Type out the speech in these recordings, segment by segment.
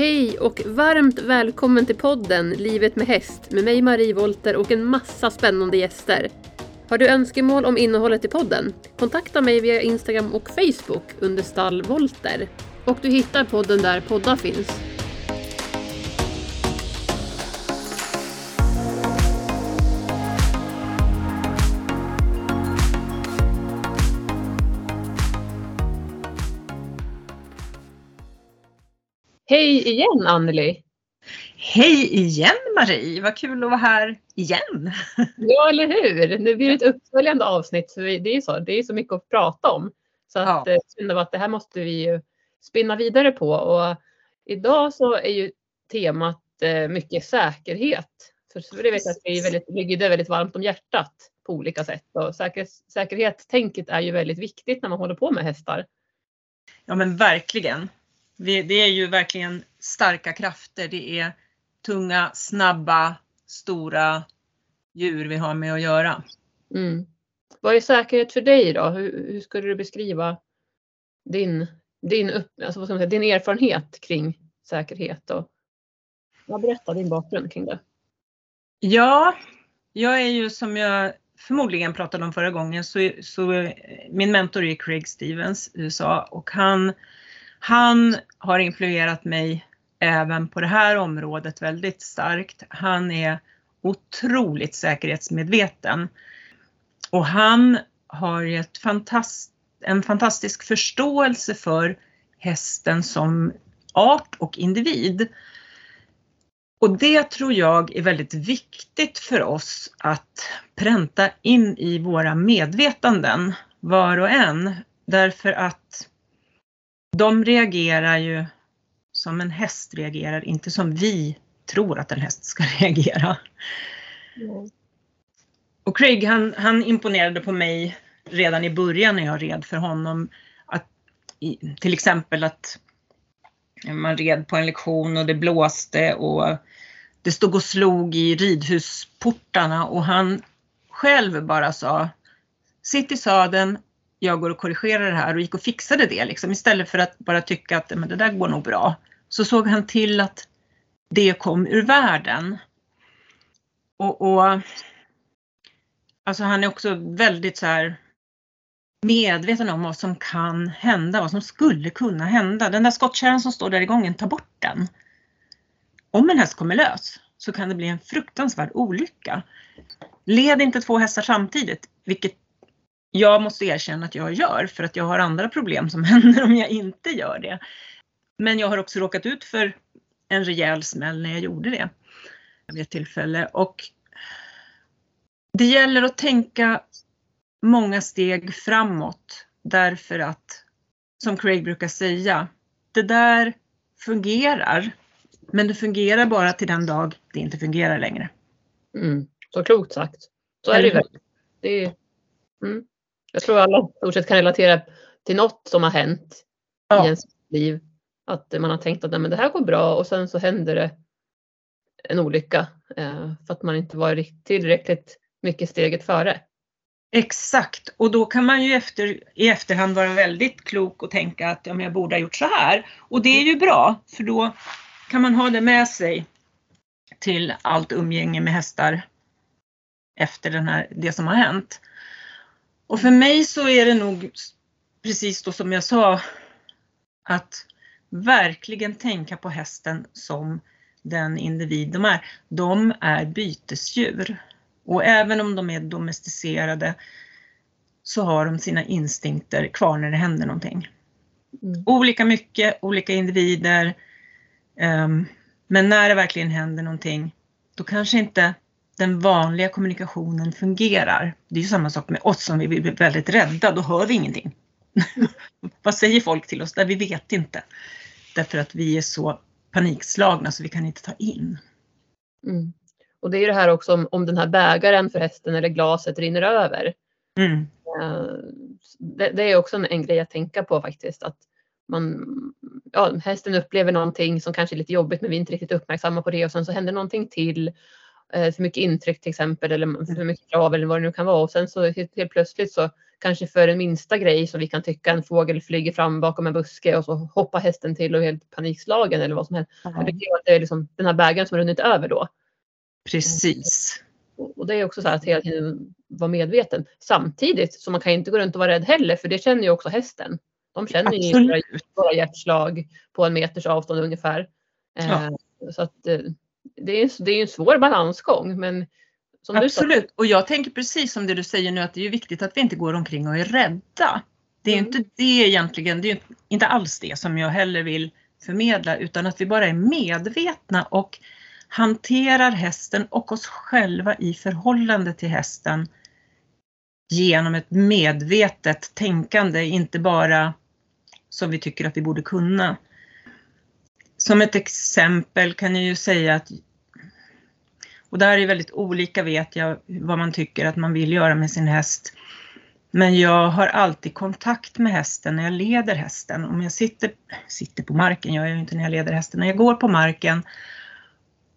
Hej och varmt välkommen till podden Livet med häst med mig Marie Volter och en massa spännande gäster. Har du önskemål om innehållet i podden? Kontakta mig via Instagram och Facebook under stall Volter. Och du hittar podden där poddar finns. Hej igen Anneli! Hej igen Marie! Vad kul att vara här igen! Ja, eller hur! Nu blir det ett uppföljande avsnitt. Så det är så, det är så mycket att prata om. Så att, ja. Eh, att det här måste vi ju spinna vidare på. Och idag så är ju temat eh, mycket säkerhet. För det vet jag att är väldigt, ligger det väldigt varmt om hjärtat på olika sätt. Och säkerhet, säkerhetstänket är ju väldigt viktigt när man håller på med hästar. Ja men verkligen det är ju verkligen starka krafter. Det är tunga, snabba, stora djur vi har med att göra. Mm. Vad är säkerhet för dig då? Hur, hur skulle du beskriva din, din, upp, alltså vad ska man säga, din erfarenhet kring säkerhet? Och, vad berättar din bakgrund kring det? Ja, jag är ju som jag förmodligen pratade om förra gången så, så min mentor är Craig Stevens, USA och han han har influerat mig även på det här området väldigt starkt. Han är otroligt säkerhetsmedveten och han har ett fantast, en fantastisk förståelse för hästen som art och individ. Och det tror jag är väldigt viktigt för oss att pränta in i våra medvetanden var och en. Därför att de reagerar ju som en häst reagerar, inte som vi tror att en häst ska reagera. Mm. Och Craig han, han imponerade på mig redan i början när jag red för honom. Att, till exempel att man red på en lektion och det blåste och det stod och slog i ridhusportarna och han själv bara sa Sitt i sadeln jag går och korrigerar det här och gick och fixade det liksom istället för att bara tycka att men det där går nog bra. Så såg han till att det kom ur världen. Och, och alltså han är också väldigt så här medveten om vad som kan hända, vad som skulle kunna hända. Den där skottkärran som står där i gången, ta bort den. Om en häst kommer lös så kan det bli en fruktansvärd olycka. Led inte två hästar samtidigt, vilket jag måste erkänna att jag gör för att jag har andra problem som händer om jag inte gör det. Men jag har också råkat ut för en rejäl smäll när jag gjorde det vid ett tillfälle och det gäller att tänka många steg framåt därför att som Craig brukar säga, det där fungerar men det fungerar bara till den dag det inte fungerar längre. Mm, så klokt sagt. Så är det ju. Det är, mm. Jag tror alla stort sett kan relatera till något som har hänt ja. i ens liv. Att man har tänkt att Nej, men det här går bra och sen så händer det en olycka eh, för att man inte var tillräckligt mycket steget före. Exakt, och då kan man ju efter, i efterhand vara väldigt klok och tänka att ja, men jag borde ha gjort så här. Och det är ju bra, för då kan man ha det med sig till allt umgänge med hästar efter den här, det som har hänt. Och för mig så är det nog precis då som jag sa att verkligen tänka på hästen som den individ de är. De är bytesdjur. Och även om de är domesticerade så har de sina instinkter kvar när det händer någonting. Mm. Olika mycket, olika individer. Um, men när det verkligen händer någonting, då kanske inte den vanliga kommunikationen fungerar. Det är ju samma sak med oss om vi blir väldigt rädda, då hör vi ingenting. Vad säger folk till oss? Där vi vet inte. Därför att vi är så panikslagna så vi kan inte ta in. Mm. Och det är ju det här också om, om den här bägaren för hästen eller glaset rinner över. Mm. Eh, det, det, är också en, en, grej att tänka på faktiskt. Att man, ja, hästen upplever någonting som kanske är lite jobbigt men vi är inte riktigt uppmärksamma på det och sen så händer någonting till för mycket intryck till exempel eller för mycket krav eller vad det nu kan vara och sen så helt, plötsligt så kanske för en minsta grej som vi kan tycka en fågel flyger fram bakom en buske och så hoppar hästen till och är helt panikslagen eller vad som helst. Mm. Det, det är liksom den här bägaren som har runnit över då. Precis. Och det är också så här att hela tiden vara medveten. Samtidigt så man kan inte gå runt och vara rädd heller för det känner ju också hästen. De känner Absolut. ju våra hjärtslag på en meters avstånd ungefär. Ja. Eh, så att eh, det är, det är en svår balansgång men Absolut, och jag tänker precis som det du säger nu att det är viktigt att vi inte går omkring och är rädda. Det är mm. inte det egentligen, det är inte alls det som jag heller vill förmedla utan att vi bara är medvetna och hanterar hästen och oss själva i förhållande till hästen genom ett medvetet tänkande, inte bara som vi tycker att vi borde kunna. Som ett exempel kan jag ju säga att och där är väldigt olika vet jag vad man tycker att man vill göra med sin häst. Men jag har alltid kontakt med hästen när jag leder hästen. Om jag sitter, sitter på marken, jag gör ju inte när jag leder hästen, när jag går på marken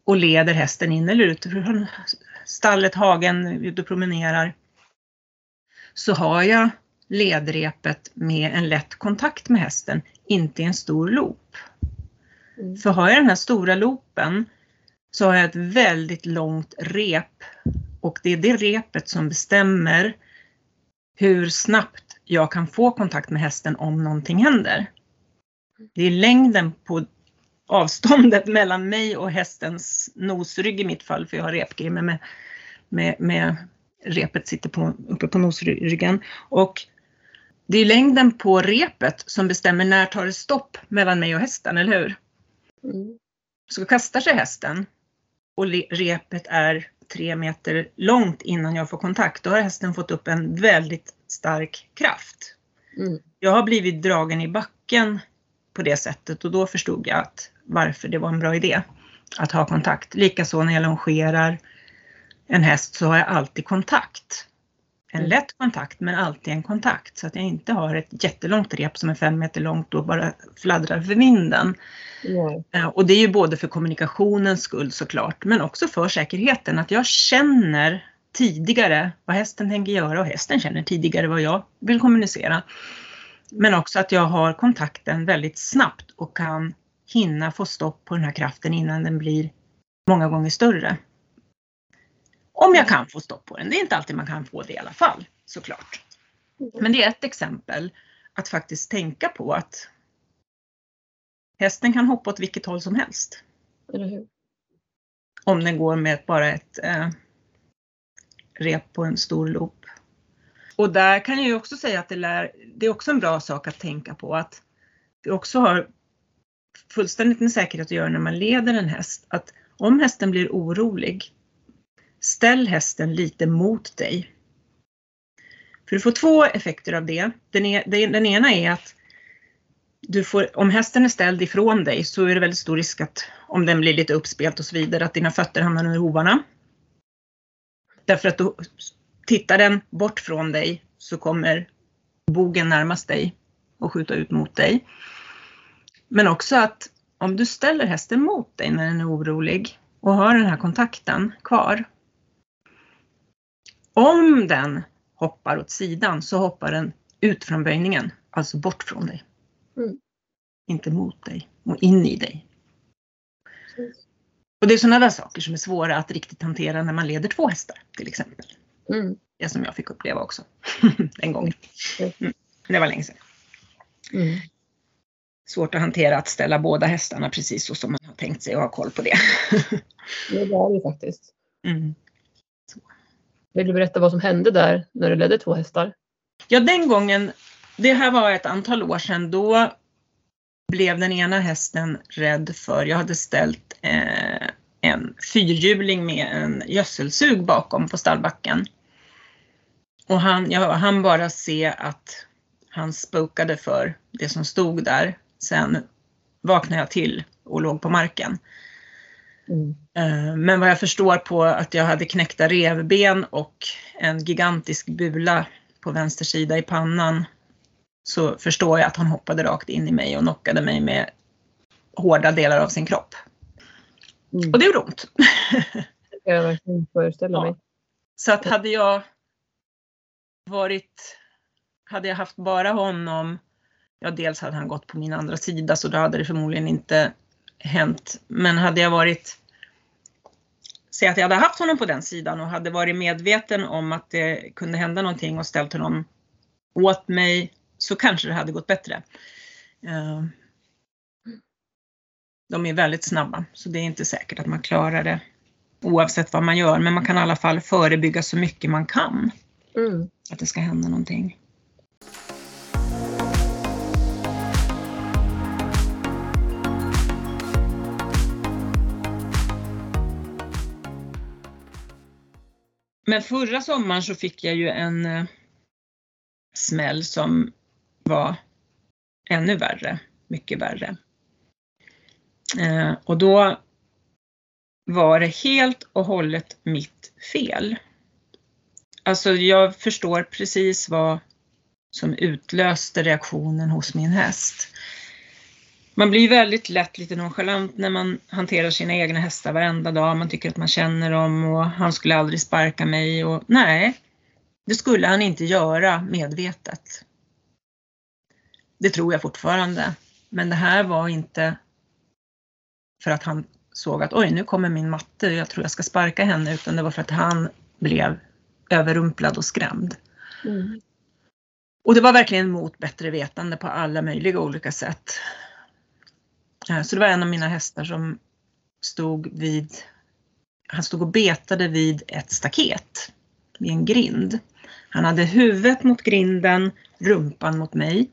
och leder hästen in eller ut från stallet, hagen, ut och promenerar. Så har jag ledrepet med en lätt kontakt med hästen, inte en stor loop. Mm. För har jag den här stora loopen så har jag ett väldigt långt rep och det är det repet som bestämmer hur snabbt jag kan få kontakt med hästen om någonting händer. Det är längden på avståndet mellan mig och hästens nosrygg i mitt fall, för jag har repgrimme med, med, med repet sitter på, uppe på nosryggen. Och det är längden på repet som bestämmer när tar det stopp mellan mig och hästen, eller hur? Mm. Så kastar sig hästen och repet är tre meter långt innan jag får kontakt, då har hästen fått upp en väldigt stark kraft. Mm. Jag har blivit dragen i backen på det sättet och då förstod jag att varför det var en bra idé att ha kontakt. Likaså när jag longerar en häst så har jag alltid kontakt. En mm. lätt kontakt men alltid en kontakt så att jag inte har ett jättelångt rep som är fem meter långt och bara fladdrar för vinden. Mm. Och det är ju både för kommunikationens skull såklart men också för säkerheten att jag känner tidigare vad hästen tänker göra och hästen känner tidigare vad jag vill kommunicera. Men också att jag har kontakten väldigt snabbt och kan hinna få stopp på den här kraften innan den blir många gånger större. Om jag kan få stopp på den. Det är inte alltid man kan få det i alla fall, såklart. Men det är ett exempel att faktiskt tänka på att hästen kan hoppa åt vilket håll som helst. Om den går med bara ett eh, rep på en stor loop. Och där kan jag ju också säga att det, lär, det är också en bra sak att tänka på att det också har fullständigt med säkerhet att göra när man leder en häst. Att om hästen blir orolig, ställ hästen lite mot dig. För du får två effekter av det. Den, e- är, den ena är att du får, om hästen är ställd ifrån dig så är det väldigt stor risk att om den blir lite uppspelt och så vidare att dina fötter hamnar under hovarna. Därför att då tittar den bort från dig så kommer bogen närmast dig och skjuta ut mot dig. Men också att om du ställer hästen mot dig när den är orolig och har den här kontakten kvar. Om den hoppar åt sidan så hoppar den ut från böjningen, alltså bort från dig. Mm. Inte mot dig och in i dig. Och det är sådana där saker som är svåra att riktigt hantera när man leder två hästar till exempel. Mm. Det som jag fick uppleva också en gång. Mm. Det var länge sedan. Mm svårt att hantera att ställa båda hästarna precis så som man har tänkt sig och ha koll på det. det var det faktiskt. Mm. Vill du berätta vad som hände där när du ledde två hästar? Ja, den gången, det här var ett antal år sedan, då blev den ena hästen rädd för, jag hade ställt eh, en fyrhjuling med en gödselsug bakom på stallbacken. Och han, jag han bara se att han spokade för det som stod där Sen vaknade jag till och låg på marken. Mm. Eh, men vad jag förstår på att jag hade knäckta revben och en gigantisk bula på vänster sida i pannan så förstår jag att han hoppade rakt in i mig och knockade mig med hårda delar av sin kropp. Mm. Och det gjorde ont. kan jag verkligen föreställa Ja. mig. Så att hade jag varit, hade jag haft bara honom, ja dels hade han gått på min andra sida så då hade det förmodligen inte hänt. Men hade jag varit, säg att jag hade haft honom på den sidan och hade varit medveten om att det kunde hända någonting och ställt honom åt mig så kanske det hade gått bättre. Eh, De är väldigt snabba så det är inte säkert att man klarar det oavsett vad man gör, men man kan i alla fall förebygga så mycket man kan Mm. att det ska hända någonting. Men förra sommaren så fick jag ju en eh, smäll som var ännu värre, mycket värre. Eh, och då var det helt och hållet mitt fel. Alltså jag förstår precis vad som utlöste reaktionen hos min häst. Man blir väldigt lätt lite nonchalant när man hanterar sina egna hästar varenda dag. Man tycker att man känner dem och han skulle aldrig sparka mig och nej, det skulle han inte göra medvetet. Det tror jag fortfarande. Men det här var inte för att han såg att oj, nu kommer min matte, jag tror jag ska sparka henne, utan det var för att han blev överrumplad och skrämd. Mm. Och det var verkligen mot bättre vetande på alla möjliga olika sätt. Eh, Så det var en av mina hästar som stod vid, han stod och betade vid ett staket, vid en grind. Han hade huvudet mot grinden, rumpan mot mig.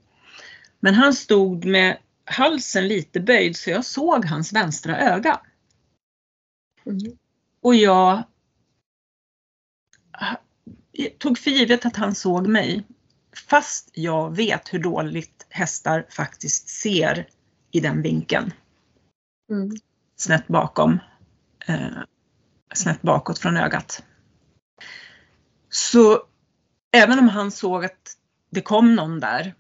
Men han stod med halsen lite böjd så jag såg hans vänstra öga. Mm. Och jag jag tog för givet att han såg mig. Fast jag vet hur dåligt hästar faktiskt ser i den vinkeln. Mm. Snett bakom. Eh, snett bakåt från ögat. Så även om han såg att det kom någon där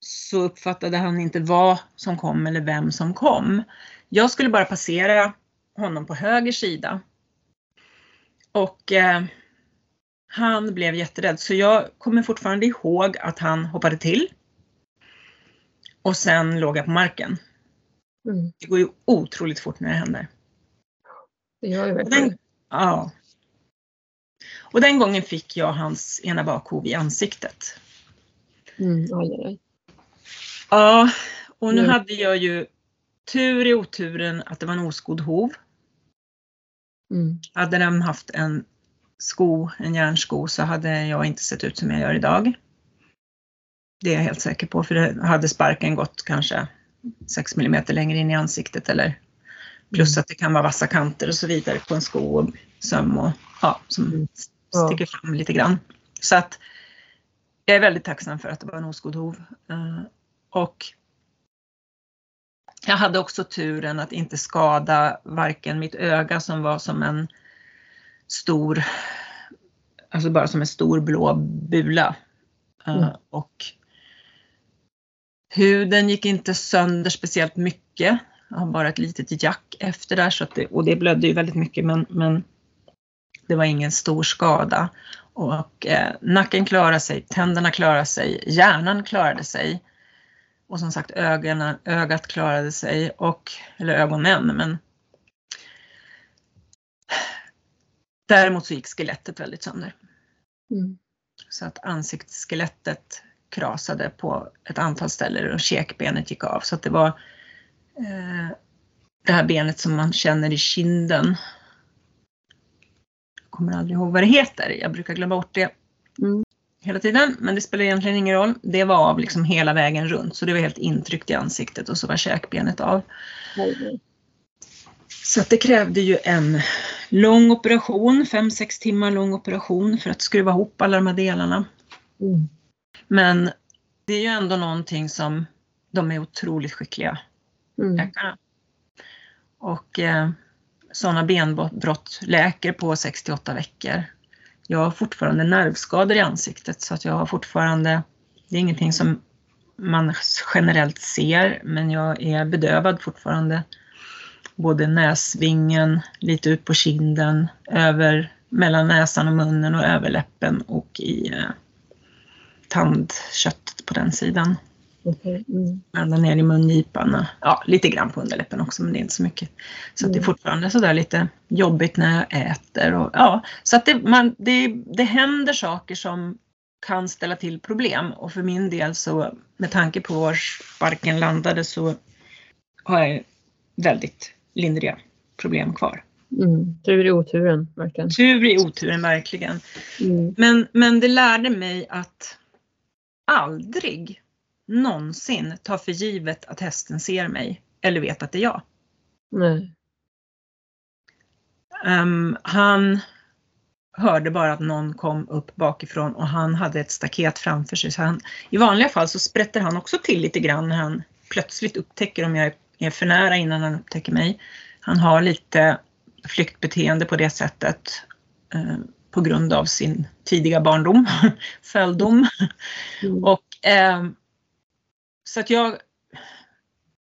så uppfattade han inte vad som kom eller vem som kom. Jag skulle bara passera honom på höger sida. Och eh, han blev jätterädd så jag kommer fortfarande ihåg att han hoppade till. Och sen låg jag på marken. Mm. Det går ju otroligt fort när det händer. Det gör ju verkligen. den, ja. Och den gången fick jag hans ena bakhov i ansiktet. Mm. Aj, aj. Ja, och nu Mm. hade jag ju tur i oturen att det var en oskodd hov. Mm. Hade den haft en sko, en järnsko, så hade jag inte sett ut som jag gör idag. Det är jag helt säker på, för det hade sparken gått kanske 6 mm längre in i ansiktet eller plus att det kan vara vassa kanter och så vidare på en sko och söm och ja, som Mm. Sticker fram lite grann. Så att jag är väldigt tacksam för att det var en oskodd hov. Eh, Och jag hade också turen att inte skada varken mitt öga som var som en stor, alltså bara som en stor blå bula. Eh, Mm. Och huden gick inte sönder speciellt mycket. Jag har bara ett litet jack efter där så det, och det blödde ju väldigt mycket men, men det var ingen stor skada. Och eh, nacken klarade sig, tänderna klarade sig, hjärnan klarade sig. Och som sagt ögonen, ögat klarade sig, och, eller ögonen. Men Däremot så gick skelettet väldigt sönder. Mm. Så att ansiktsskelettet krasade på ett antal ställen och käkbenet gick av. Så att det var eh, det här benet som man känner i kinden. Jag kommer aldrig ihåg vad det heter. Jag brukar glömma bort det Mm. hela tiden. Men det spelar egentligen ingen roll. Det var av liksom hela vägen runt. Så det var helt intryckt i ansiktet och så var käkbenet av. Aj. Så det krävde ju en lång operation, 5-6 timmar lång operation för att skruva ihop alla de här delarna. Mm. Men det är ju ändå någonting som de är otroligt skickliga, Mm. läkarna. Och eh, sådana benbrott läker på 68 veckor. Jag har fortfarande nervskador i ansiktet så att jag har fortfarande, det är ingenting som man generellt ser, men jag är bedövad fortfarande både näsvingen, lite ut på kinden, över mellan näsan och munnen och över läppen och i tandköttet på den sidan. Okay. Mm. Ända ner i mungipan. Ja, lite grann på underläppen också men det är inte så mycket. Så mm. det är fortfarande sådär lite jobbigt när jag äter. Och, ja, så att det, man, det, det händer saker som kan ställa till problem och för min del så med tanke på var sparken landade så har jag väldigt lindriga problem kvar. Mm. Tur i oturen, verkligen. Tur i oturen, verkligen. Mm. Men, men det lärde mig att aldrig någonsin ta för givet att hästen ser mig eller vet att det är jag. Nej. Um, han hörde bara att någon kom upp bakifrån och han hade ett staket framför sig. Så han, I vanliga fall så sprätter han också till lite grann när han plötsligt upptäcker om jag är för nära innan han upptäcker mig. Han har lite flyktbeteende på det sättet eh, på grund av sin tidiga barndom, följdom. Mm. Och, eh, så att jag,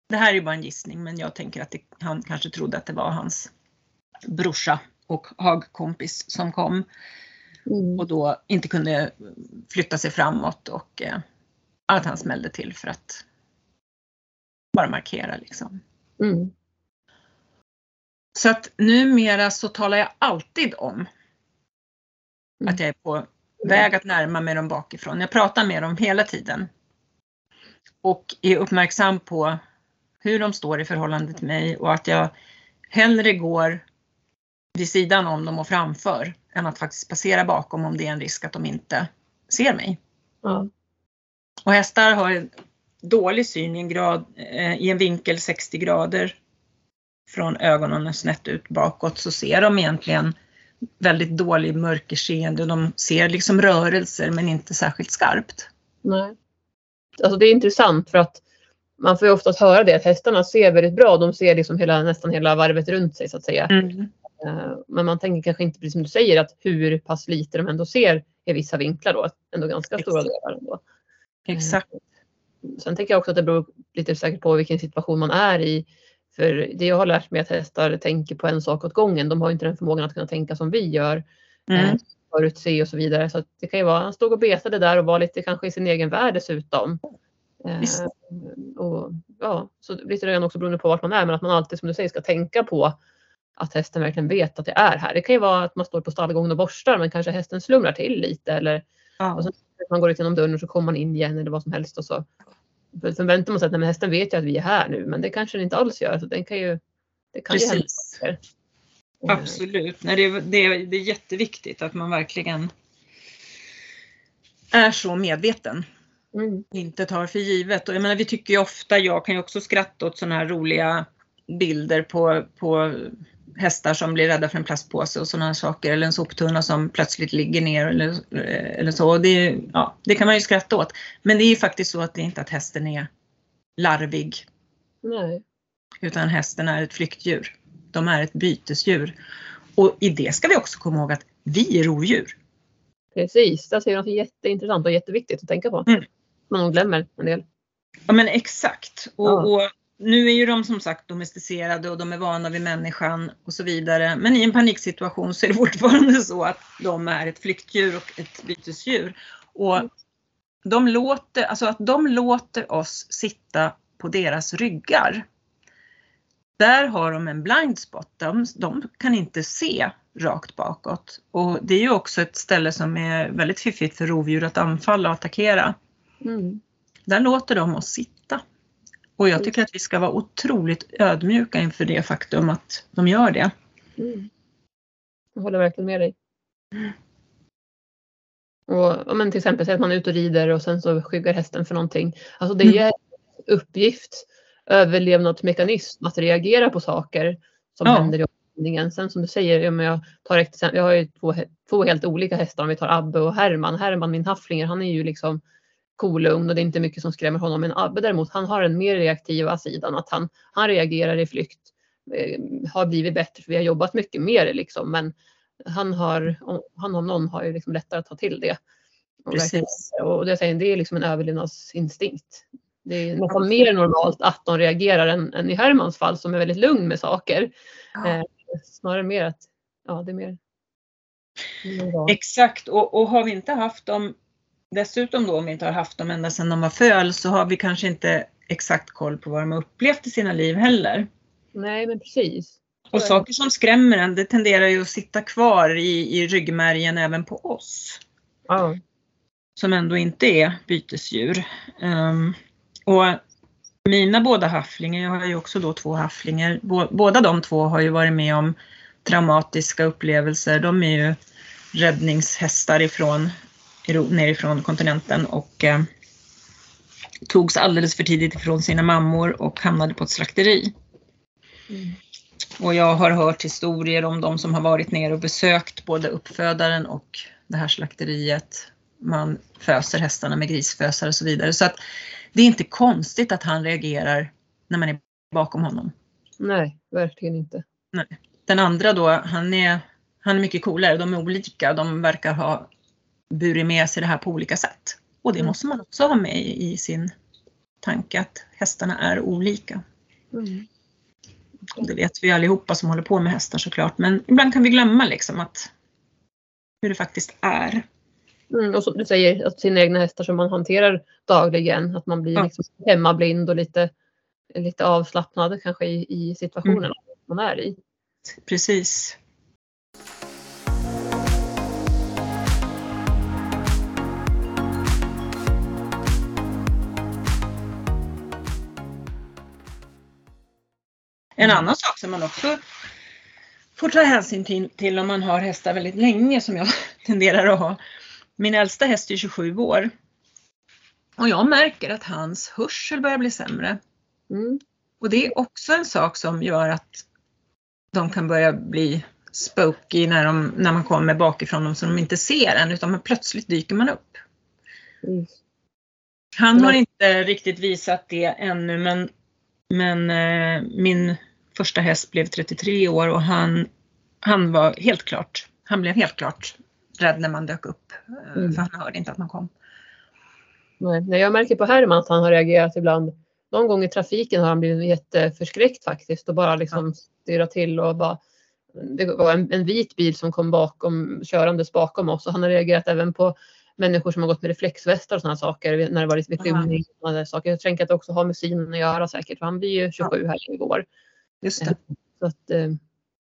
det här är ju bara en gissning men jag tänker att det, han kanske trodde att det var hans brorsa och hagkompis som kom mm. och då inte kunde flytta sig framåt och eh, att han smällde till för att bara markera liksom. Mm. Så att numera så talar jag alltid om. Att jag är på väg att närma mig dem bakifrån. Jag pratar med dem hela tiden. Och är uppmärksam på hur de står i förhållande till mig och att jag hellre går vid sidan om dem och framför än att faktiskt passera bakom om det är en risk att de inte ser mig. Ja. Och hästar har dålig syn i en, grad, eh, i en vinkel 60 grader från ögonen snett ut bakåt så ser de egentligen väldigt dålig mörkerseende. De ser liksom rörelser men inte särskilt skarpt. Nej. Alltså det är intressant för att man får ju oftast höra det att hästarna ser väldigt bra. De ser liksom hela, nästan hela varvet runt sig så att säga. Mm. Eh, men man tänker kanske inte precis som du säger att hur pass lite de ändå ser i vissa vinklar då. Ändå ganska Exakt. stora delar. Ändå. Exakt. Sen tänker jag också att det beror lite säkert på vilken situation man är i. För det jag har lärt mig att hästar tänker på en sak åt gången. De har inte den förmågan att kunna tänka som vi gör. Mm. Eh, förutse och så vidare. Så det kan ju vara, han stod och betade där och var lite kanske i sin egen värld dessutom. Visst. Eh, och, ja, så lite grann också beroende på vart man är men att man alltid som du säger ska tänka på att hästen verkligen vet att det är här. Det kan ju vara att man står på stallgången och borstar men kanske hästen slumrar till lite eller ja. och så, man går ut genom dörren och så kommer man in igen eller vad som helst och så förväntar man sig att nej, hästen vet ju att vi är här nu men det kanske den inte alls gör. Så den kan ju, det kan Precis. ju hända Absolut, nej, det, är, det, är, det är jätteviktigt att man verkligen är så medveten. Mm. Inte tar för givet. Och jag menar, vi tycker ju ofta, jag kan ju också skratta åt sådana här roliga bilder på, på hästar som blir rädda för en plastpåse och sådana saker eller en soptunna som plötsligt ligger ner eller, eller så. Det, ja, det kan man ju skratta åt. Men det är ju faktiskt så att det är inte att hästen är larvig. Nej. Utan hästen är ett flyktdjur. De är ett bytesdjur. Och i det ska vi också komma ihåg att vi är rovdjur. Precis, där säger du något jätteintressant och jätteviktigt att tänka på. Mm. Man glömmer en del. Ja men exakt. Och, Ja. och nu är ju de som sagt domesticerade och de är vana vid människan och så vidare. Men i en paniksituation så är det fortfarande så att de är ett flyktdjur och ett bytesdjur. Och de låter, alltså att de låter oss sitta på deras ryggar. Där har de en blind spot. De, de kan inte se rakt bakåt. Och det är ju också ett ställe som är väldigt fiffigt för rovdjur att anfalla och attackera. Mm. Där låter de oss sitta. Och jag tycker att vi ska vara otroligt ödmjuka inför det faktum att de gör det. Mm. Jag håller verkligen med dig. Och, men till exempel säg att man är ute och rider och sen så skyggar hästen för någonting. Alltså det är en uppgift, överlevnadsmekanism att reagera på saker som Ja. händer i omgivningen. Sen som du säger, ja, jag, tar ett exempel, jag har ju två, två helt olika hästar om vi tar Abbe och Herman. Herman, min hafflinger, han är ju liksom kolugn och det är inte mycket som skrämmer honom. Men Abbe däremot, han har den mer reaktiva sidan. Att han, han reagerar i flykt. Eh, har blivit bättre för vi har jobbat mycket mer liksom. Men han, har, han om någon har ju liksom lättare att ta till det. Och, Precis. och det, säger, det är liksom en överlevnadsinstinkt. Det är nästan mer normalt att de reagerar än, än i Hermans fall som är väldigt lugn med saker. Ja. Eh, snarare mer att, ja det är mer Exakt och, och har vi inte haft dem dessutom då om vi inte har haft dem ända sedan de var föl så har vi kanske inte exakt koll på vad de har upplevt i sina liv heller. Nej men precis. Och saker som skrämmer en det tenderar ju att sitta kvar i, i ryggmärgen även på oss. Ja. Som ändå inte är bytesdjur. Um, och mina båda hafflingar, jag har ju också då två hafflingar, båda de två har ju varit med om traumatiska upplevelser. De är ju räddningshästar ifrån, nerifrån kontinenten och eh, togs alldeles för tidigt ifrån sina mammor och hamnade på ett slakteri. Mm. Och jag har hört historier om de som har varit ner och besökt både uppfödaren och det här slakteriet. Man föser hästarna med grisfösare och så vidare. Så att det är inte konstigt att han reagerar när man är bakom honom. Nej, verkligen inte. Nej. Den andra då, han är, han är mycket coolare. De är olika. De verkar ha burit med sig det här på olika sätt. Och det mm. måste man också ha med i sin tanke att hästarna är olika. Mm. Det vet vi allihopa som håller på med hästar såklart, men ibland kan vi glömma liksom att hur det faktiskt är. Mm, och som du säger, att sina egna hästar som man hanterar dagligen, att man blir ja. liksom hemmablind och lite, lite avslappnad kanske i, i situationen mm. man är i. Precis. En mm. annan sak som man också får ta hänsyn till, till om man har hästar väldigt länge som jag tenderar att ha. Min äldsta häst är 27 år. Och jag märker att hans hörsel börjar bli sämre. Mm. Och det är också en sak som gör att de kan börja bli spooky när, de, när man kommer bakifrån dem så de inte ser en utan plötsligt dyker man upp. Mm. Han har inte riktigt visat det ännu men, men eh, min första häst blev 33 år och han, han var helt klart, han blev helt klart rädd när man dök upp. Eh, mm. För han hörde inte att man kom. Nej, jag märker på Herman att han har reagerat ibland. Någon gång i trafiken har han blivit jätteförskräckt faktiskt och bara liksom ja. stirrat till och bara det var en, en, vit bil som kom bakom, körandes bakom oss och han har reagerat även på människor som har gått med reflexvästar och sådana saker när det varit vid skymning. Jag tänker att det också har med synen att göra säkert för han blir ju 27 ja. här igår. Just det. Så att, eh,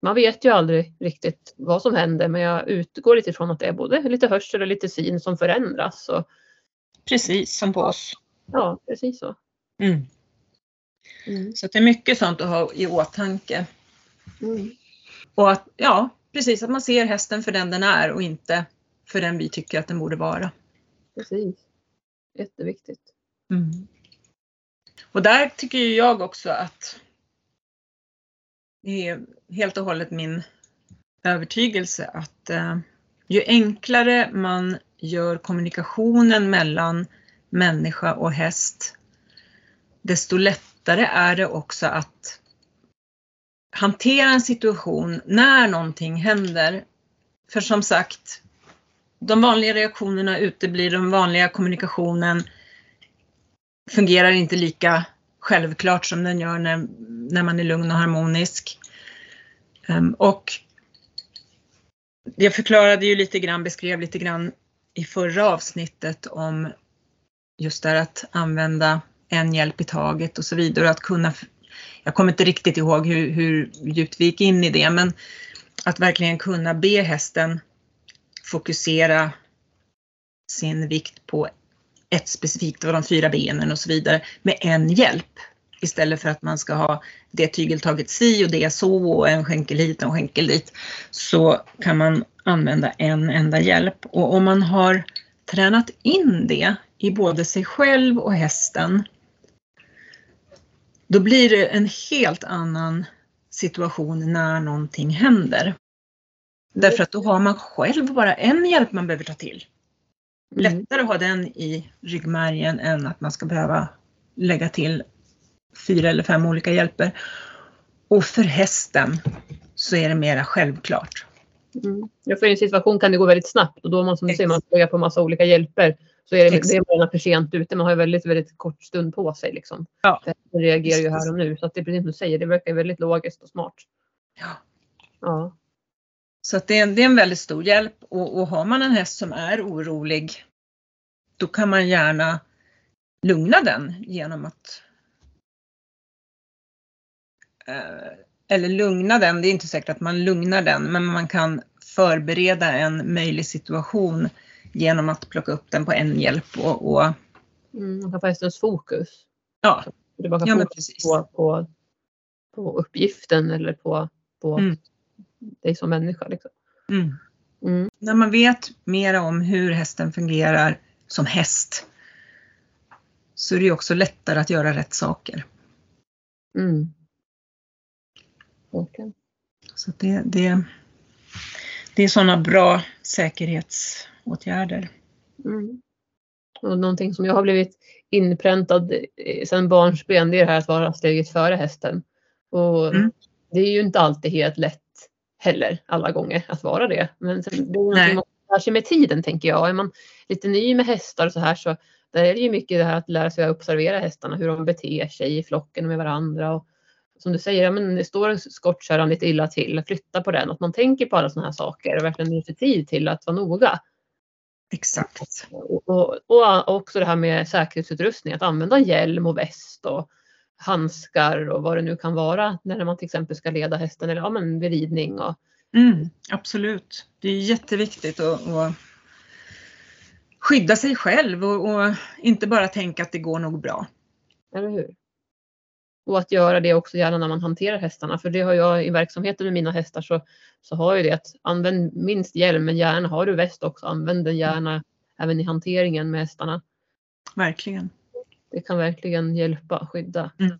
man vet ju aldrig riktigt vad som händer men jag utgår lite ifrån att det är både lite hörsel och lite syn som förändras. Och... Precis som på oss. Ja, precis så. Mm. Mm. Så det är mycket sånt att ha i åtanke. Mm. Och att, ja, precis att man ser hästen för den den är och inte för den vi tycker att den borde vara. Precis. Jätteviktigt. Mm. Och där tycker jag också att det är helt och hållet min övertygelse att eh, ju enklare man gör kommunikationen mellan människa och häst, desto lättare är det också att hantera en situation när någonting händer. För som sagt, de vanliga reaktionerna uteblir, den vanliga kommunikationen fungerar inte lika självklart som den gör när, när man är lugn och harmonisk. Um, och jag förklarade ju lite grann, beskrev lite grann i förra avsnittet om just det att använda en hjälp i taget och så vidare. Att kunna, jag kommer inte riktigt ihåg hur, hur djupt vi gick in i det, men att verkligen kunna be hästen fokusera sin vikt på ett specifikt av de fyra benen och så vidare med en hjälp. Istället för att man ska ha det tygeltaget si och det så och en skänkel hit och en skänkel dit. Så kan man använda en enda hjälp. Och om man har tränat in det i både sig själv och hästen då blir det en helt annan situation när någonting händer. Därför att då har man själv bara en hjälp man behöver ta till. Mm. Lättare att ha den i ryggmärgen än att man ska behöva lägga till fyra eller fem olika hjälper. Och för hästen så är det mera självklart. Mm. Ja, för i en situation kan det gå väldigt snabbt och då man som du säger, man lägga på massa olika hjälper så är det, det är man för sent ute. Man har väldigt, väldigt kort stund på sig. Liksom. Ja. Det reagerar ju här och nu. Så att det är precis som du säger, det verkar väldigt logiskt och smart. Ja. Ja. Så det, är en, det är en väldigt stor hjälp och, och har man en häst som är orolig då kan man gärna lugna den genom att eh, eller lugna den, det är inte säkert att man lugnar den, men man kan förbereda en möjlig situation genom att plocka upp den på en hjälp och, och Mm, man kan få hästens fokus. ja, bara kan ja fokus precis. på, på, på uppgiften eller på, på Mm. Dig som människa. Liksom. Mm. Mm. När man vet mera om hur hästen fungerar som häst så är det också lättare att göra rätt saker. Mm. Verkligen. Så det, det, det är sådana bra säkerhetsåtgärder. Mm. Och någonting som jag har blivit inpräntad sedan barnsben det är det här att vara steget före hästen. Och Mm. Det är ju inte alltid helt lätt heller alla gånger att vara det. Men sen, det är någonting man lär sig med tiden tänker jag. Är man lite ny med hästar och så här så där är det ju mycket det här att lära sig att observera hästarna, hur de beter sig i flocken och med varandra. Och, som du säger, ja, men det står skottkärran lite illa till, flytta på den. Att man tänker på alla sådana här saker och verkligen ger sig tid till att vara noga. Exakt. Och, och, och också det här med säkerhetsutrustning, att använda hjälm och väst och handskar och vad det nu kan vara när man till exempel ska leda hästen eller ja, men vid ridning. Och, Mm, absolut. Det är jätteviktigt att, att skydda sig själv och, och inte bara tänka att det går nog bra. eller hur? Och att göra det också gärna när man hanterar hästarna. För det har jag i verksamheten med mina hästar så, så har jag det att använd minst hjälm men gärna har du väst också. Använd den gärna även i hanteringen med hästarna. Verkligen. Det kan verkligen hjälpa, skydda. Mm.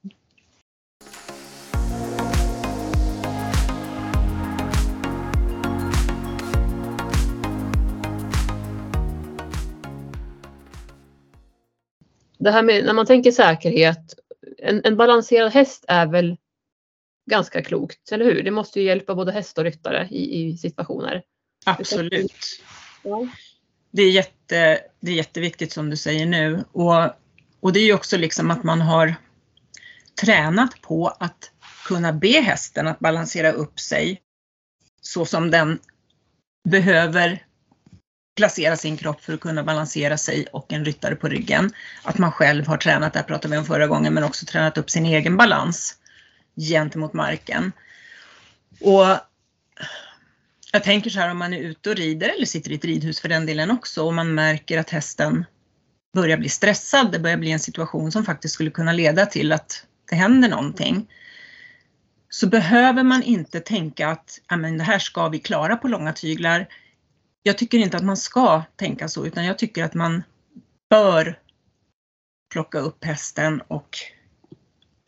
det här med när man tänker säkerhet, en, en balanserad häst är väl ganska klokt, eller hur? Det måste ju hjälpa både häst och ryttare i, i situationer. Absolut. Ja. Det är, jätte, det är jätteviktigt som du säger nu. Och, och det är ju också liksom att man har tränat på att kunna be hästen att balansera upp sig så som den behöver placera sin kropp för att kunna balansera sig och en ryttare på ryggen. Att man själv har tränat, det här pratade vi om förra gången, men också tränat upp sin egen balans gentemot marken. Och jag tänker så här om man är ute och rider eller sitter i ett ridhus för den delen också och man märker att hästen börjar bli stressad, det börjar bli en situation som faktiskt skulle kunna leda till att det händer någonting. Så behöver man inte tänka att "Ja, men det här ska vi klara på långa tyglar. Jag tycker inte att man ska tänka så utan jag tycker att man bör plocka upp hästen och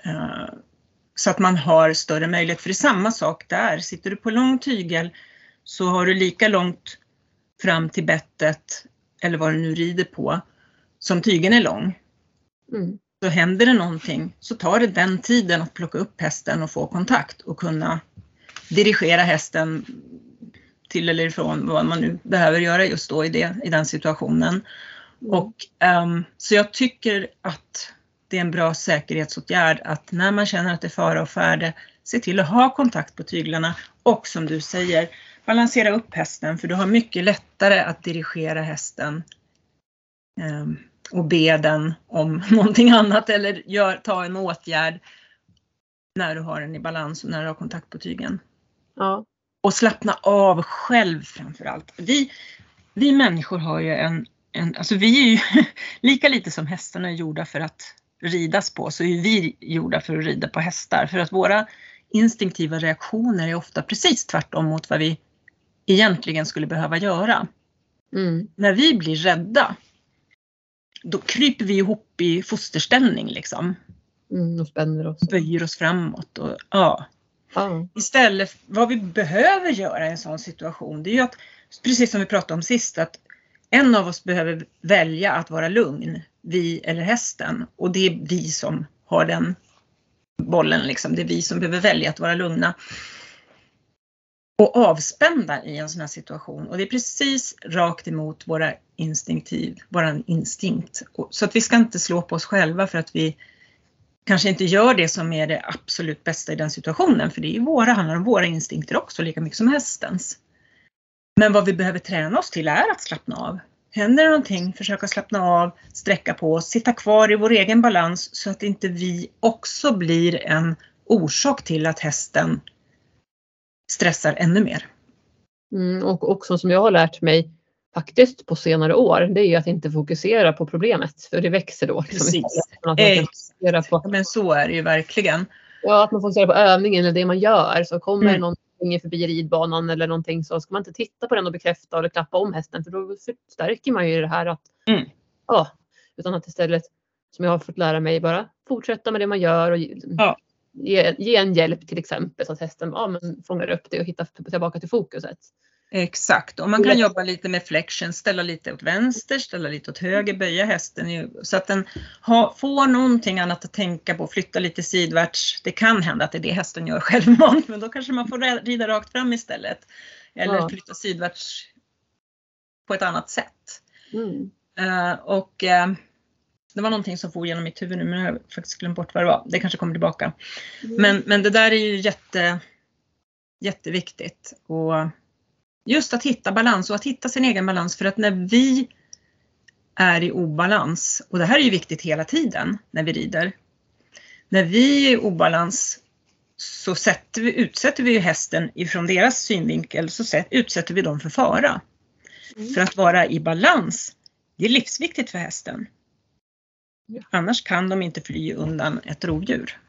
uh, så att man har större möjlighet. För det är samma sak där. Sitter du på lång tygel så har du lika långt fram till bettet eller vad du nu rider på som tygen är lång. Mm. Så händer det någonting så tar det den tiden att plocka upp hästen och få kontakt och kunna dirigera hästen till eller ifrån vad man nu behöver göra just då i, det, i den situationen. Och, ehm, så jag tycker att det är en bra säkerhetsåtgärd att när man känner att det är fara och färde, se till att ha kontakt på tyglarna och som du säger, balansera upp hästen för du har mycket lättare att dirigera hästen och be den om någonting annat eller gör, ta en åtgärd när du har den i balans och när du har kontakt på tygen. Ja. Och slappna av själv framför allt. Vi, vi människor har ju en, en, alltså vi är ju lika lite som hästarna är gjorda för att ridas på så är vi gjorda för att rida på hästar. För att våra instinktiva reaktioner är ofta precis tvärtom mot vad vi egentligen skulle behöva göra. Mm. När vi blir rädda, då kryper vi ihop i fosterställning liksom. Mm. Och spänner oss. Böjer oss framåt och ja. Ja. Istället, vad vi behöver göra i en sån situation, det är ju att, precis som vi pratade om sist, att en av oss behöver välja att vara lugn, vi eller hästen. Och det är vi som har den bollen, liksom. det är vi som behöver välja att vara lugna och avspända i en sån här situation. Och det är precis rakt emot våra instinktiv, våran instinkt. Så att vi ska inte slå på oss själva för att vi kanske inte gör det som är det absolut bästa i den situationen. För det är ju våra, handlar om våra instinkter också, lika mycket som hästens. Men vad vi behöver träna oss till är att slappna av. Händer det någonting, försöka slappna av, sträcka på oss, sitta kvar i vår egen balans så att inte vi också blir en orsak till att hästen stressar ännu mer. Mm, och också som jag har lärt mig faktiskt på senare år, det är ju att inte fokusera på problemet för det växer då. Liksom, Precis. På, Men så är det ju verkligen. Ja, att man fokuserar på övningen eller det man gör. Så kommer mm. någonting förbi ridbanan eller någonting så ska man inte titta på den och bekräfta eller klappa om hästen för då förstärker man ju det här att mm. ja, utan att istället som jag har fått lära mig bara fortsätta med det man gör och ja ge, ge en hjälp till exempel så att hästen ja, men fångar upp det och hittar tillbaka till fokuset. Exakt, och man kan jobba lite med flexion, ställa lite åt vänster, ställa lite åt höger, böja hästen så att den ha, får någonting annat att tänka på, flytta lite sidvärts. Det kan hända att det är det hästen gör självmant, men då kanske man får rida rakt fram istället. Eller ja. flytta sidvärts på ett annat sätt. Mm. Uh, och uh, det var någonting som for genom mitt huvud nu men jag har faktiskt glömt bort vad det var. Det kanske kommer tillbaka. Mm. Men, men det där är ju jätte, jätteviktigt. Och just att hitta balans och att hitta sin egen balans för att när vi är i obalans, och det här är ju viktigt hela tiden när vi rider. När vi är i obalans så sätter vi, utsätter vi hästen ifrån deras synvinkel så utsätter vi dem för fara. Mm. För att vara i balans, det är livsviktigt för hästen. Annars kan de inte fly undan ett rovdjur.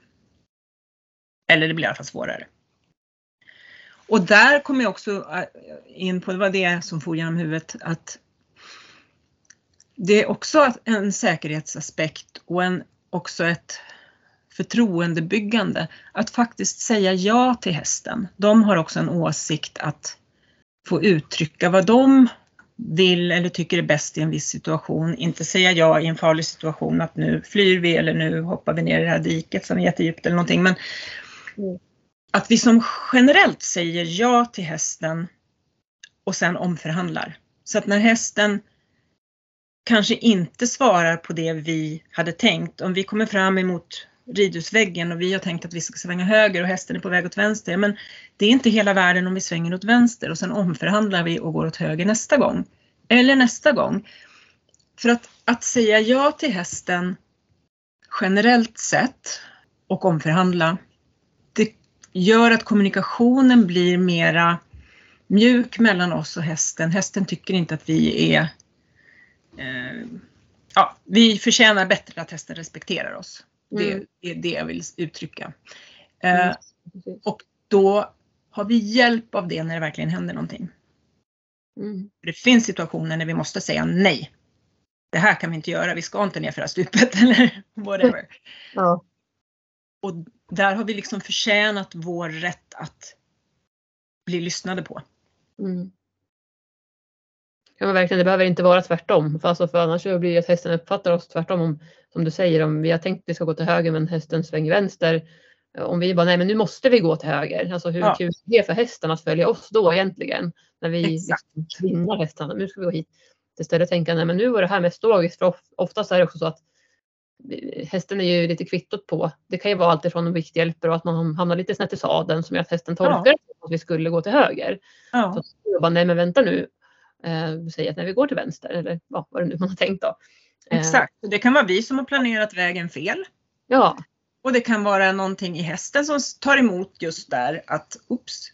Eller det blir i alla fall svårare. Och där kommer jag också äh, in på, det var det som for genom huvudet, att det är också en säkerhetsaspekt och en, också ett förtroendebyggande. Att faktiskt säga ja till hästen. De har också en åsikt att få uttrycka vad de vill eller tycker är bäst i en viss situation. Inte säga ja i en farlig situation att nu flyr vi eller nu hoppar vi ner i det här diket som är jättedjupt eller någonting. Men mm. att vi som generellt säger ja till hästen och sen omförhandlar. Så att när hästen kanske inte svarar på det vi hade tänkt, om vi kommer fram emot ridhusväggen och vi har tänkt att vi ska svänga höger och hästen är på väg åt vänster. Men det är inte hela världen om vi svänger åt vänster och sen omförhandlar vi och går åt höger nästa gång. Eller nästa gång. För att, att säga ja till hästen generellt sett och omförhandla, det gör att kommunikationen blir mera mjuk mellan oss och hästen. Hästen tycker inte att vi är eh, ja, vi förtjänar bättre att hästen respekterar oss. Det mm. är det jag vill uttrycka. Mm. Eh, och då har vi hjälp av det när det verkligen händer någonting. Mm. Det finns situationer när vi måste säga nej. Det här kan vi inte göra, vi ska inte ner för stupet eller whatever. Ja. Och där har vi liksom förtjänat vår rätt att bli lyssnade på. Mm. Ja men verkligen, det behöver inte vara tvärtom. För, alltså, för annars blir det att hästen uppfattar oss tvärtom. Om, som du säger, om vi har tänkt att vi ska gå till höger men hästen svänger vänster. Om vi bara, nej men nu måste vi gå till höger. Alltså hur ja. kul är det för hästen att följa oss då egentligen? När vi liksom tvingar hästarna, nu ska vi gå hit. Istället tänka, nej men nu var det här mest logiskt. För oftast är det också så att hästen är ju lite kvittot på. Det kan ju vara alltifrån en vikthjälper och att man hamnar lite snett i sadeln som gör att hästen tolkar ja. att vi skulle gå till höger. Ja. Så jag bara, nej men vänta nu, eh, säger att när vi går till vänster eller ja, vad det nu man har tänkt då. Eh, Exakt, det kan vara vi som har planerat vägen fel. Ja. Och det kan vara någonting i hästen som tar emot just där att oops,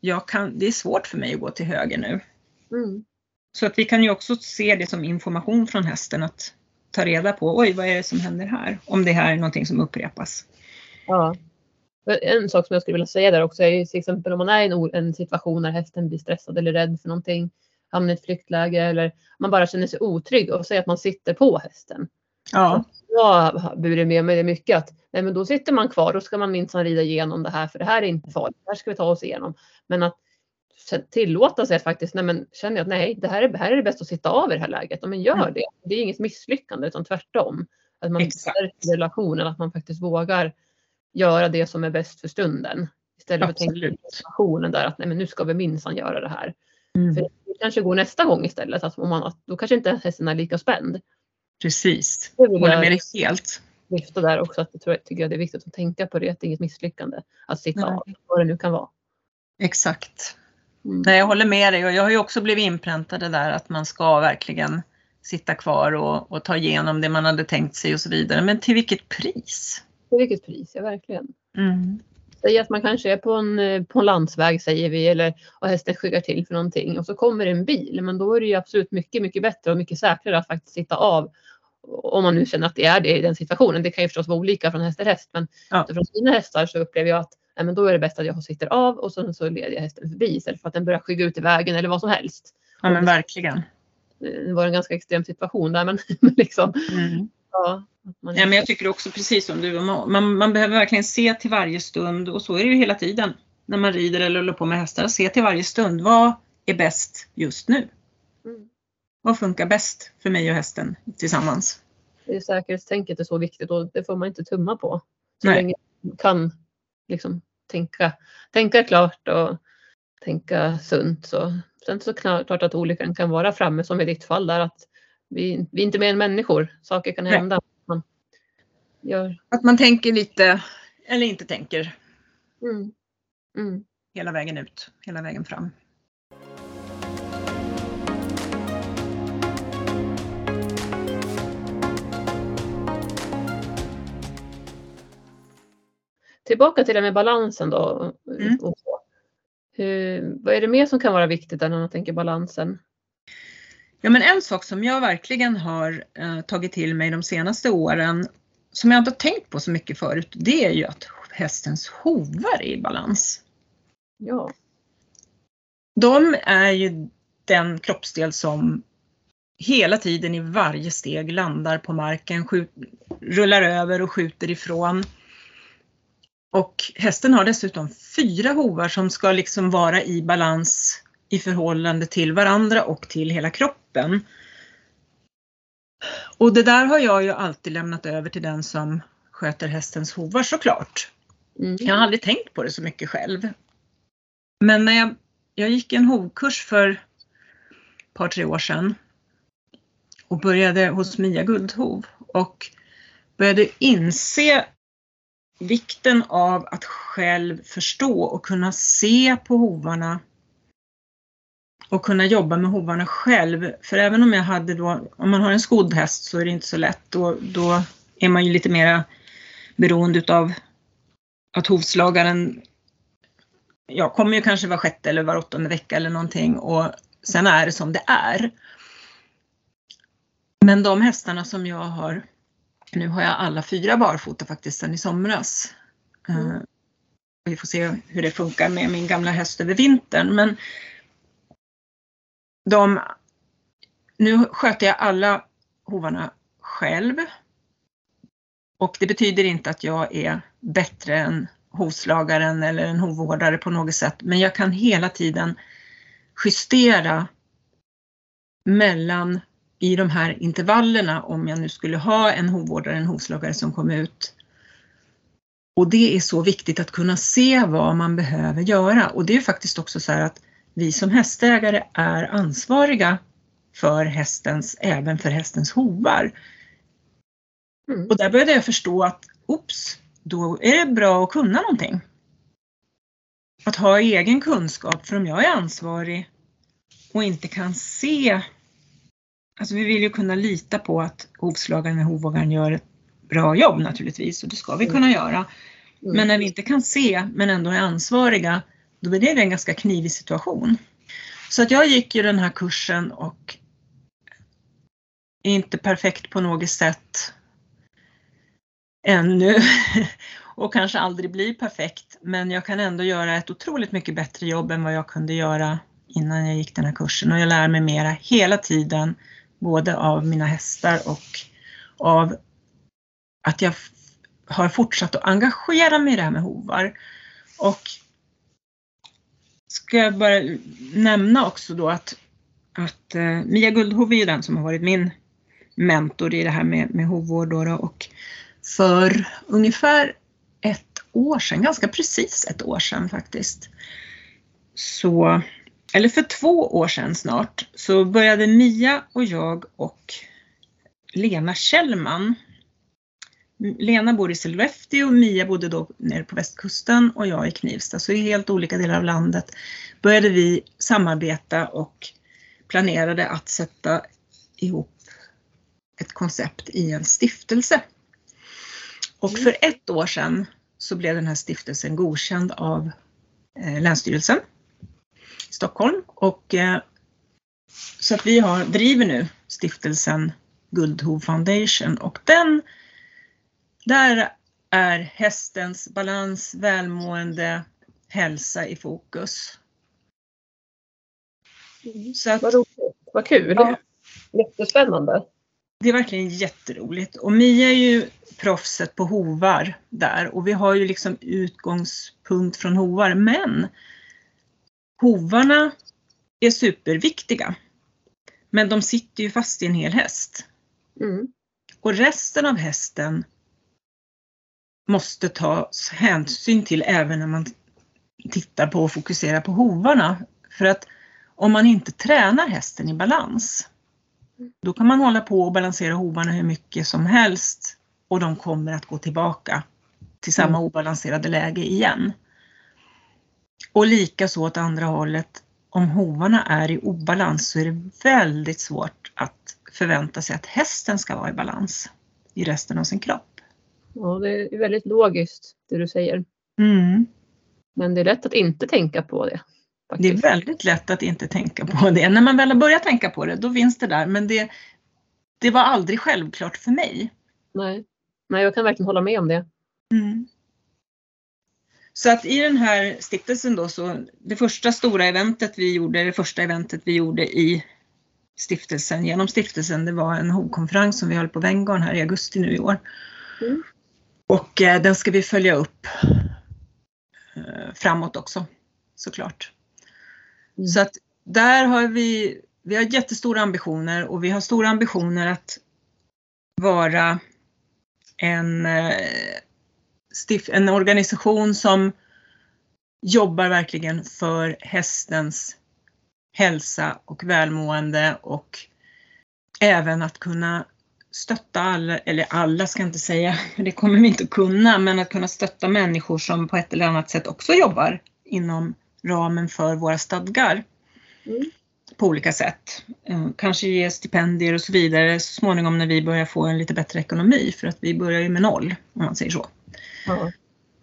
jag kan, det är svårt för mig att gå till höger nu. Mm. Så att vi kan ju också se det som information från hästen att ta reda på, oj vad är det som händer här? Om det här är någonting som upprepas. Ja. En sak som jag skulle vilja säga där också är till exempel om man är i en, en situation när hästen blir stressad eller rädd för någonting hamnar i ett flyktläge eller man bara känner sig otrygg och säger att man sitter på hästen. Ja. Jag har burit med mig det mycket att nej men då sitter man kvar, då ska man minsann rida igenom det här för det här är inte farligt, det här ska vi ta oss igenom. Men att tillåta sig att faktiskt, nej men känner jag att nej, det här är, här är det bäst att sitta av i det här läget. Men gör mm. det. Det är inget misslyckande utan tvärtom. Att man stärker relationen, att man faktiskt vågar göra det som är bäst för stunden. Istället för att tänka på situationen där att nej men nu ska vi minsann göra det här. Mm. För kanske går nästa gång istället. Att om man, då kanske inte hästen är lika spänd. Precis, håller med dig helt. Lyfta där också att jag tror, tycker jag det är viktigt att tänka på det, att det är inget misslyckande att sitta av, vad det nu kan vara. Exakt. Mm. Nej, jag håller med dig och jag har ju också blivit inpräntad det där att man ska verkligen sitta kvar och, och ta igenom det man hade tänkt sig och så vidare. Men till vilket pris? Till vilket pris, ja verkligen. Mm. Säg att man kanske är på en, på en landsväg säger vi eller och hästen skyggar till för någonting och så kommer en bil. Men då är det ju absolut mycket, mycket bättre och mycket säkrare att faktiskt sitta av. Om man nu känner att det är det i den situationen. Det kan ju förstås vara olika från häst till häst men ja. från mina hästar så upplever jag att nej, men då är det bäst att jag sitter av och sen så leder jag hästen förbi istället för att den börjar skygga ut i vägen eller vad som helst. Ja men verkligen. Det var en ganska extrem situation där men liksom. Mm. Ja, ja, men jag tycker också precis som du, man, man behöver verkligen se till varje stund och så är det ju hela tiden när man rider eller håller på med hästar. Se till varje stund, vad är bäst just nu? Mm. Vad funkar bäst för mig och hästen tillsammans? Det är säkerhetstänket är så viktigt och det får man inte tumma på. Så Nej. länge man kan liksom tänka, tänka klart och tänka sunt. Så. Sen så klart att olyckan kan vara framme som i ditt fall där att vi, vi är inte mer än människor. Saker kan hända. Man gör... Att man tänker lite eller inte tänker. Mm. Mm. Hela vägen ut, hela vägen fram. Tillbaka till det med balansen då. Mm. Hur, vad är det mer som kan vara viktigt när man tänker balansen? Ja, men en sak som jag verkligen har eh, tagit till mig de senaste åren, som jag inte har tänkt på så mycket förut, det är ju att hästens hovar är i balans. Ja. De är ju den kroppsdel som hela tiden i varje steg landar på marken, skjut, rullar över och skjuter ifrån. Och hästen har dessutom fyra hovar som ska liksom vara i balans i förhållande till varandra och till hela kroppen. Och det där har jag ju alltid lämnat över till den som sköter hästens hovar såklart. Mm. Jag har aldrig tänkt på det så mycket själv. Men när jag, jag gick en hovkurs för ett par, tre år sedan och började hos Mia Guldhov och började inse vikten av att själv förstå och kunna se på hovarna och kunna jobba med hovarna själv. För även om jag hade då, om man har en skodd häst så är det inte så lätt. Då, då är man ju lite mera beroende utav att hovslagaren ja, kommer ju kanske var sjätte eller var åttonde vecka eller någonting och sen är det som det är. Men de hästarna som jag har, nu har jag alla fyra barfota faktiskt sedan i somras. Mm. Uh, vi får se hur det funkar med min gamla häst över vintern. Men de, nu sköter jag alla hovarna själv. Och det betyder inte att jag är bättre än hovslagaren eller en hovvårdare på något sätt, men jag kan hela tiden justera mellan i de här intervallerna om jag nu skulle ha en hovvårdare, en hovslagare som kom ut. Och det är så viktigt att kunna se vad man behöver göra och det är faktiskt också så här att vi som hästägare är ansvariga för hästens, även för hästens hovar. Mm. Och där började jag förstå att, oops, då är det bra att kunna någonting. Att ha egen kunskap, för om jag är ansvarig och inte kan se, alltså vi vill ju kunna lita på att hovslagaren och hovvågaren gör ett bra jobb naturligtvis och det ska vi kunna mm. göra. Mm. Men när vi inte kan se men ändå är ansvariga, då blir det en ganska knivig situation. Så att jag gick ju den här kursen och är inte perfekt på något sätt ännu och kanske aldrig blir perfekt. Men jag kan ändå göra ett otroligt mycket bättre jobb än vad jag kunde göra innan jag gick den här kursen och jag lär mig mera hela tiden, både av mina hästar och av att jag har fortsatt att engagera mig i det här med hovar. Och ska jag bara nämna också då att, att eh, Mia Guldhov är ju den som har varit min mentor i det här med, med hovvård då, då och för ungefär ett år sedan, ganska precis ett år sedan faktiskt. Så, eller för två år sedan snart, så började Mia och jag och Lena Kjellman. Lena bor i Sollefteå, Mia bodde då nere på västkusten och jag i Knivsta, så i helt olika delar av landet började vi samarbeta och planerade att sätta ihop ett koncept i en stiftelse. Och för ett år sedan så blev den här stiftelsen godkänd av eh, Länsstyrelsen i Stockholm. Och eh, så att vi har, driver nu stiftelsen Guldhov Foundation. Och den, där är hästens balans, välmående, hälsa i fokus. Så att, Vad roligt, vad kul! Ja. Jättespännande! Det är verkligen jätteroligt och Mia är ju proffset på hovar där och vi har ju liksom utgångspunkt från hovar men hovarna är superviktiga. Men de sitter ju fast i en hel häst. Mm. Och resten av hästen måste tas hänsyn till även när man tittar på och fokuserar på hovarna. För att om man inte tränar hästen i balans, då kan man hålla på och balansera hovarna hur mycket som helst och de kommer att gå tillbaka till samma mm. obalanserade läge igen. Och likaså åt andra hållet, om hovarna är i obalans så är det väldigt svårt att förvänta sig att hästen ska vara i balans i resten av sin kropp. Ja, det är väldigt logiskt det du säger. Mm. Men det är lätt att inte tänka på det. Faktiskt. Det är väldigt lätt att inte tänka på det. När man väl har börjat tänka på det, då finns det där. Men det, det var aldrig självklart för mig. Nej. Nej, jag kan verkligen hålla med om det. Mm. Så att i den här stiftelsen då så, det första stora eventet vi gjorde, det första eventet vi gjorde i stiftelsen, genom stiftelsen, det var en hovkonferens som vi höll på Venngarn här i augusti nu i år. Mm. Och eh, den ska vi följa upp eh, framåt också såklart. Mm. Så att där har vi, vi har jättestora ambitioner och vi har stora ambitioner att vara en, eh, en organisation som jobbar verkligen för hästens hälsa och välmående och även att kunna stötta alla, eller alla ska jag inte säga, det kommer vi inte att kunna, men att kunna stötta människor som på ett eller annat sätt också jobbar inom ramen för våra stadgar. Mm. På olika sätt. Eh, kanske ge stipendier och så vidare så småningom när vi börjar få en lite bättre ekonomi för att vi börjar ju med noll om man säger så. Mm.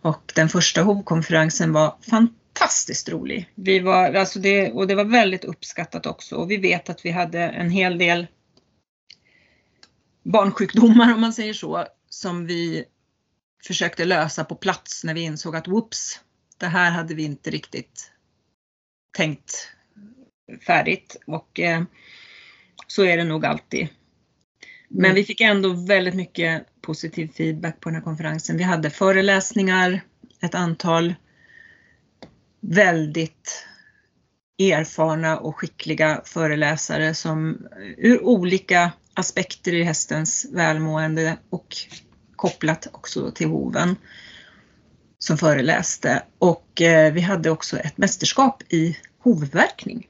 Och den första hovkonferensen var fantastiskt rolig. Vi var, alltså det, och det var väldigt uppskattat också och vi vet att vi hade en hel del barnsjukdomar om man säger så som vi försökte lösa på plats när vi insåg att whoops, det här hade vi inte riktigt tänkt färdigt och eh, så är det nog alltid. Men mm. vi fick ändå väldigt mycket positiv feedback på den här konferensen. Vi hade föreläsningar, ett antal väldigt erfarna och skickliga föreläsare som ur olika aspekter i hästens välmående och kopplat också till hoven som föreläste och eh, vi hade också ett mästerskap i hovverkning.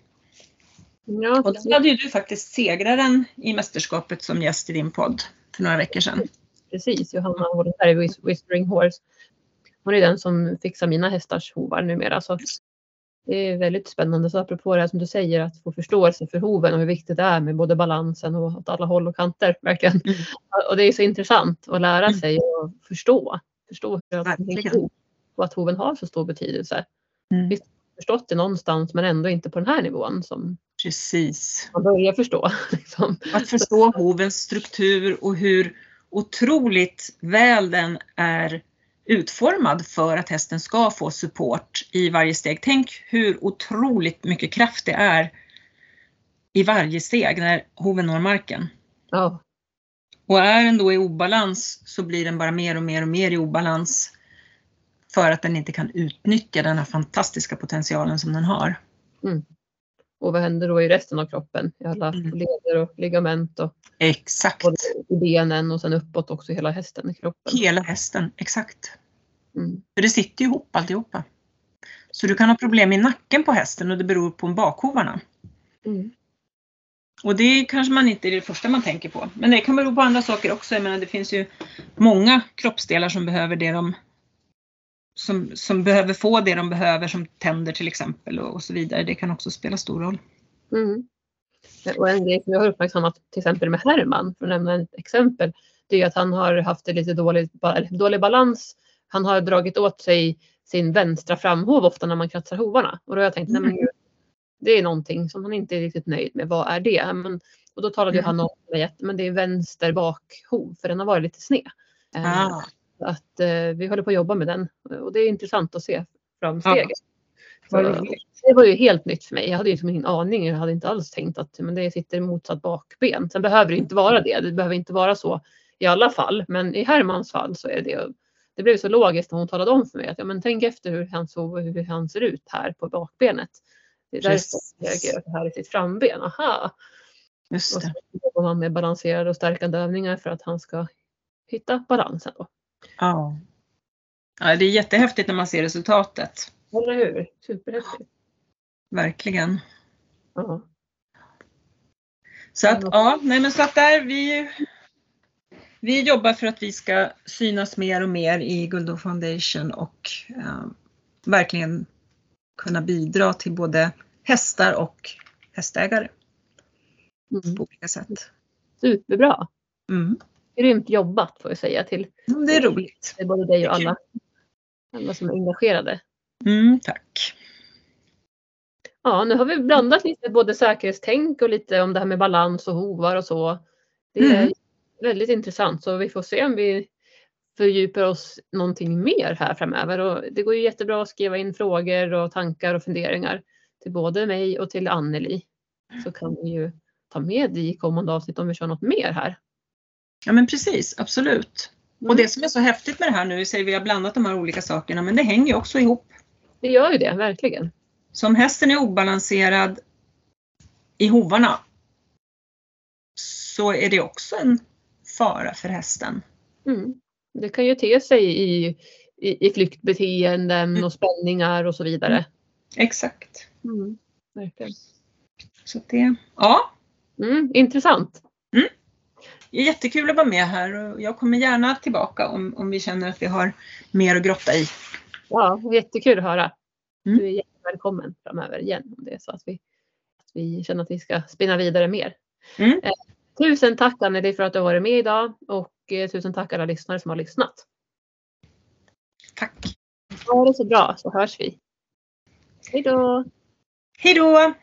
Ja, och så hade ju du faktiskt segraren i mästerskapet som gäst i din podd för några veckor sedan. Precis, Johanna Holmberg, Whispering Horse. Hon är den som fixar mina hästars hovar numera. Så det är väldigt spännande. Så apropå det här som du säger, att få förståelse för hoven och hur viktigt det är med både balansen och åt alla håll och kanter. Verkligen. Mm. Och det är så intressant att lära mm. sig och förstå. Förstå hur ihop och att hoven har så stor betydelse. Mm. Visst förstått det någonstans men ändå inte på den här nivån som Precis. man börjar förstå. Liksom. Att förstå hovens struktur och hur otroligt väl den är utformad för att hästen ska få support i varje steg. Tänk hur otroligt mycket kraft det är i varje steg när hoven når marken. Ja. Och är den då i obalans så blir den bara mer och mer och mer i obalans för att den inte kan utnyttja den här fantastiska potentialen som den har. Mm. Och vad händer då i resten av kroppen? I alla mm. leder och ligament och exakt. i benen och sen uppåt också hela hästen i kroppen. Hela hästen, exakt. Mm. För det sitter ju ihop alltihopa. Så du kan ha problem i nacken på hästen och det beror på bakhovarna. Mm. Och det kanske man inte är det första man tänker på. Men det kan bero på andra saker också. Jag menar det finns ju många kroppsdelar som behöver det de som, som behöver få det de behöver som tänder till exempel och, och så vidare. Det kan också spela stor roll. Mm. Och en grej som jag har uppmärksammat till exempel med Herman, för att nämna ett exempel, det är att han har haft en lite dålig, dålig balans. Han har dragit åt sig sin vänstra framhov ofta när man kratsar hovarna. Och då har jag tänkt, mm. nej, men det är någonting som han inte är riktigt nöjd med. Vad är det? Men, och då talade mm. han om mig men det är vänster bakhov för den har varit lite sned. Eh, ah. Att eh, vi håller på att jobba med den och det är intressant att se framsteget. Ja. det var ju helt nytt för mig. Jag hade ju liksom ingen aning. Jag hade inte alls tänkt att men det sitter motsatt bakben. Sen behöver det inte vara det. Det behöver inte vara så i alla fall. Men i Hermans fall så är det det blev så logiskt när hon talade om för mig att ja, men tänk efter hur han, så, hur han ser ut här på bakbenet. Det är därför reagerar så här i sitt framben. Aha! Just det. Och så jobbar man med balanserade och stärkande övningar för att han ska hitta balansen. Då. Ja. ja. Det är jättehäftigt när man ser resultatet. Eller hur? Superhäftigt. Verkligen. Ja. Så att, ja, nej men så att där vi vi jobbar för att vi ska synas mer och mer i Guldo Foundation och eh, verkligen kunna bidra till både hästar och hästägare mm. på olika sätt. Superbra! Mm. Grymt jobbat får jag säga till Det är roligt. Är både dig och alla, alla som är engagerade. Mm, tack! Ja, nu har vi blandat lite både säkerhetstänk och lite om det här med balans och hovar och så. Det är mm. väldigt intressant så vi får se om vi fördjupar oss någonting mer här framöver. Och det går ju jättebra att skriva in frågor och tankar och funderingar till både mig och till Anneli. Så kan vi ju ta med i kommande avsnitt om vi kör något mer här. Ja men precis, absolut. Mm. Och det som är så häftigt med det här nu, säger vi har blandat de här olika sakerna, men det hänger ju också ihop. Det gör ju det, verkligen. Så om hästen är obalanserad i hovarna så är det också en fara för hästen. Mm. Det kan ju te sig i, i, i flyktbeteenden mm. och spänningar och så vidare. Mm. Exakt. Mm. Verkligen. Så det, ja. Mm, intressant. Mm. Det är jättekul att vara med här och jag kommer gärna tillbaka om, om vi känner att vi har mer att grotta i. Ja, jättekul att höra. Mm. Du är jättevälkommen framöver igen om det är så att vi, att vi känner att vi ska spinna vidare mer. Mm. Eh, tusen tack Anneli för att du har varit med idag och eh, tusen tack alla lyssnare som har lyssnat. Tack. Ha det så bra så hörs vi. Hej då! Hej då!